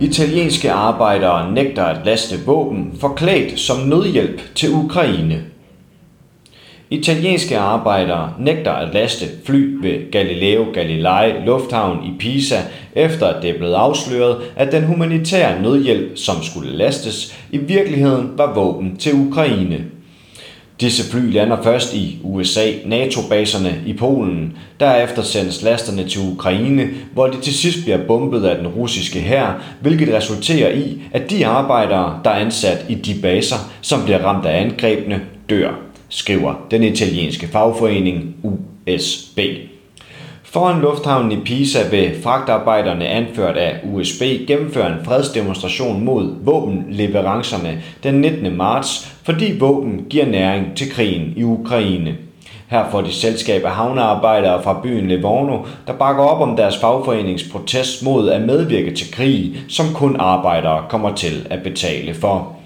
Italienske arbejdere nægter at laste våben forklædt som nødhjælp til Ukraine. Italienske arbejdere nægter at laste fly ved Galileo Galilei lufthavn i Pisa, efter at det er blevet afsløret, at den humanitære nødhjælp, som skulle lastes, i virkeligheden var våben til Ukraine. Disse fly lander først i USA, NATO-baserne i Polen. Derefter sendes lasterne til Ukraine, hvor de til sidst bliver bombet af den russiske hær, hvilket resulterer i, at de arbejdere, der er ansat i de baser, som bliver ramt af angrebene, dør, skriver den italienske fagforening USB. Foran lufthavnen i Pisa vil fragtarbejderne anført af USB gennemføre en fredsdemonstration mod våbenleverancerne den 19. marts, fordi våben giver næring til krigen i Ukraine. Her får de selskab af havnearbejdere fra byen Livorno, der bakker op om deres fagforenings protest mod at medvirke til krig, som kun arbejdere kommer til at betale for.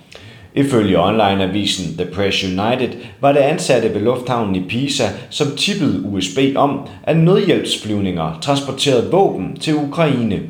Ifølge onlineavisen The Press United var det ansatte ved lufthavnen i Pisa, som tippede USB om, at nødhjælpsflyvninger transporterede våben til Ukraine.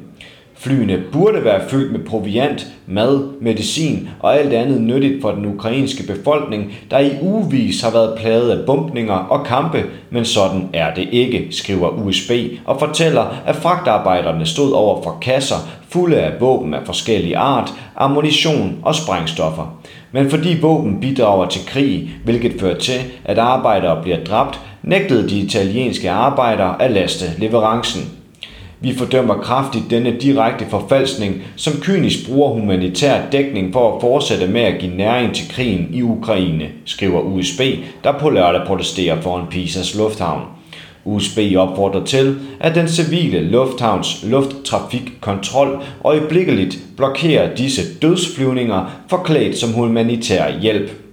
Flyene burde være fyldt med proviant, mad, medicin og alt andet nyttigt for den ukrainske befolkning, der i ugevis har været plaget af bumpninger og kampe, men sådan er det ikke, skriver USB og fortæller, at fragtarbejderne stod over for kasser fulde af våben af forskellige art, ammunition og sprængstoffer. Men fordi våben bidrager til krig, hvilket fører til, at arbejdere bliver dræbt, nægtede de italienske arbejdere at laste leverancen. Vi fordømmer kraftigt denne direkte forfalskning, som kynisk bruger humanitær dækning for at fortsætte med at give næring til krigen i Ukraine, skriver USB, der på lørdag protesterer foran Pisas lufthavn. USB opfordrer til, at den civile lufthavns lufttrafikkontrol øjeblikkeligt blokerer disse dødsflyvninger forklædt som humanitær hjælp.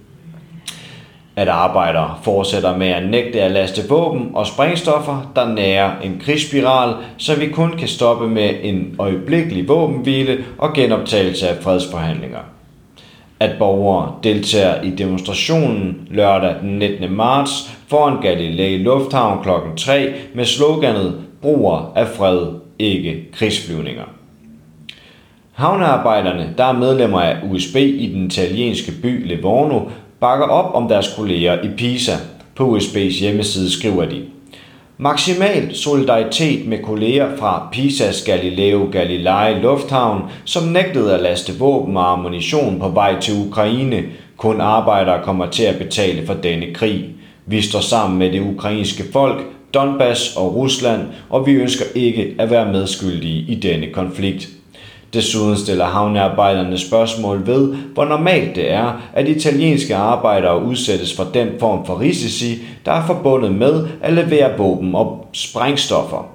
At arbejdere fortsætter med at nægte at laste våben og sprængstoffer, der nærer en krigsspiral, så vi kun kan stoppe med en øjeblikkelig våbenhvile og genoptagelse af fredsforhandlinger at borgere deltager i demonstrationen lørdag den 19. marts foran Galilei Lufthavn kl. 3 med sloganet Bruger af fred, ikke krigsflyvninger. Havnearbejderne, der er medlemmer af USB i den italienske by Livorno, bakker op om deres kolleger i Pisa. På USB's hjemmeside skriver de, Maksimal solidaritet med kolleger fra Pisas Galileo Galilei Lufthavn, som nægtede at laste våben og ammunition på vej til Ukraine. Kun arbejdere kommer til at betale for denne krig. Vi står sammen med det ukrainske folk, Donbass og Rusland, og vi ønsker ikke at være medskyldige i denne konflikt. Desuden stiller havnearbejderne spørgsmål ved, hvor normalt det er, at italienske arbejdere udsættes for den form for risici, der er forbundet med at levere våben og sprængstoffer.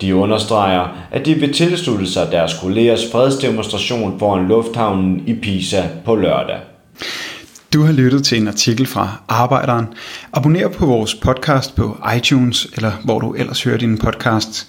De understreger, at de vil tilslutte sig deres kollegers fredsdemonstration foran lufthavnen i Pisa på lørdag. Du har lyttet til en artikel fra Arbejderen. Abonner på vores podcast på iTunes, eller hvor du ellers hører din podcast.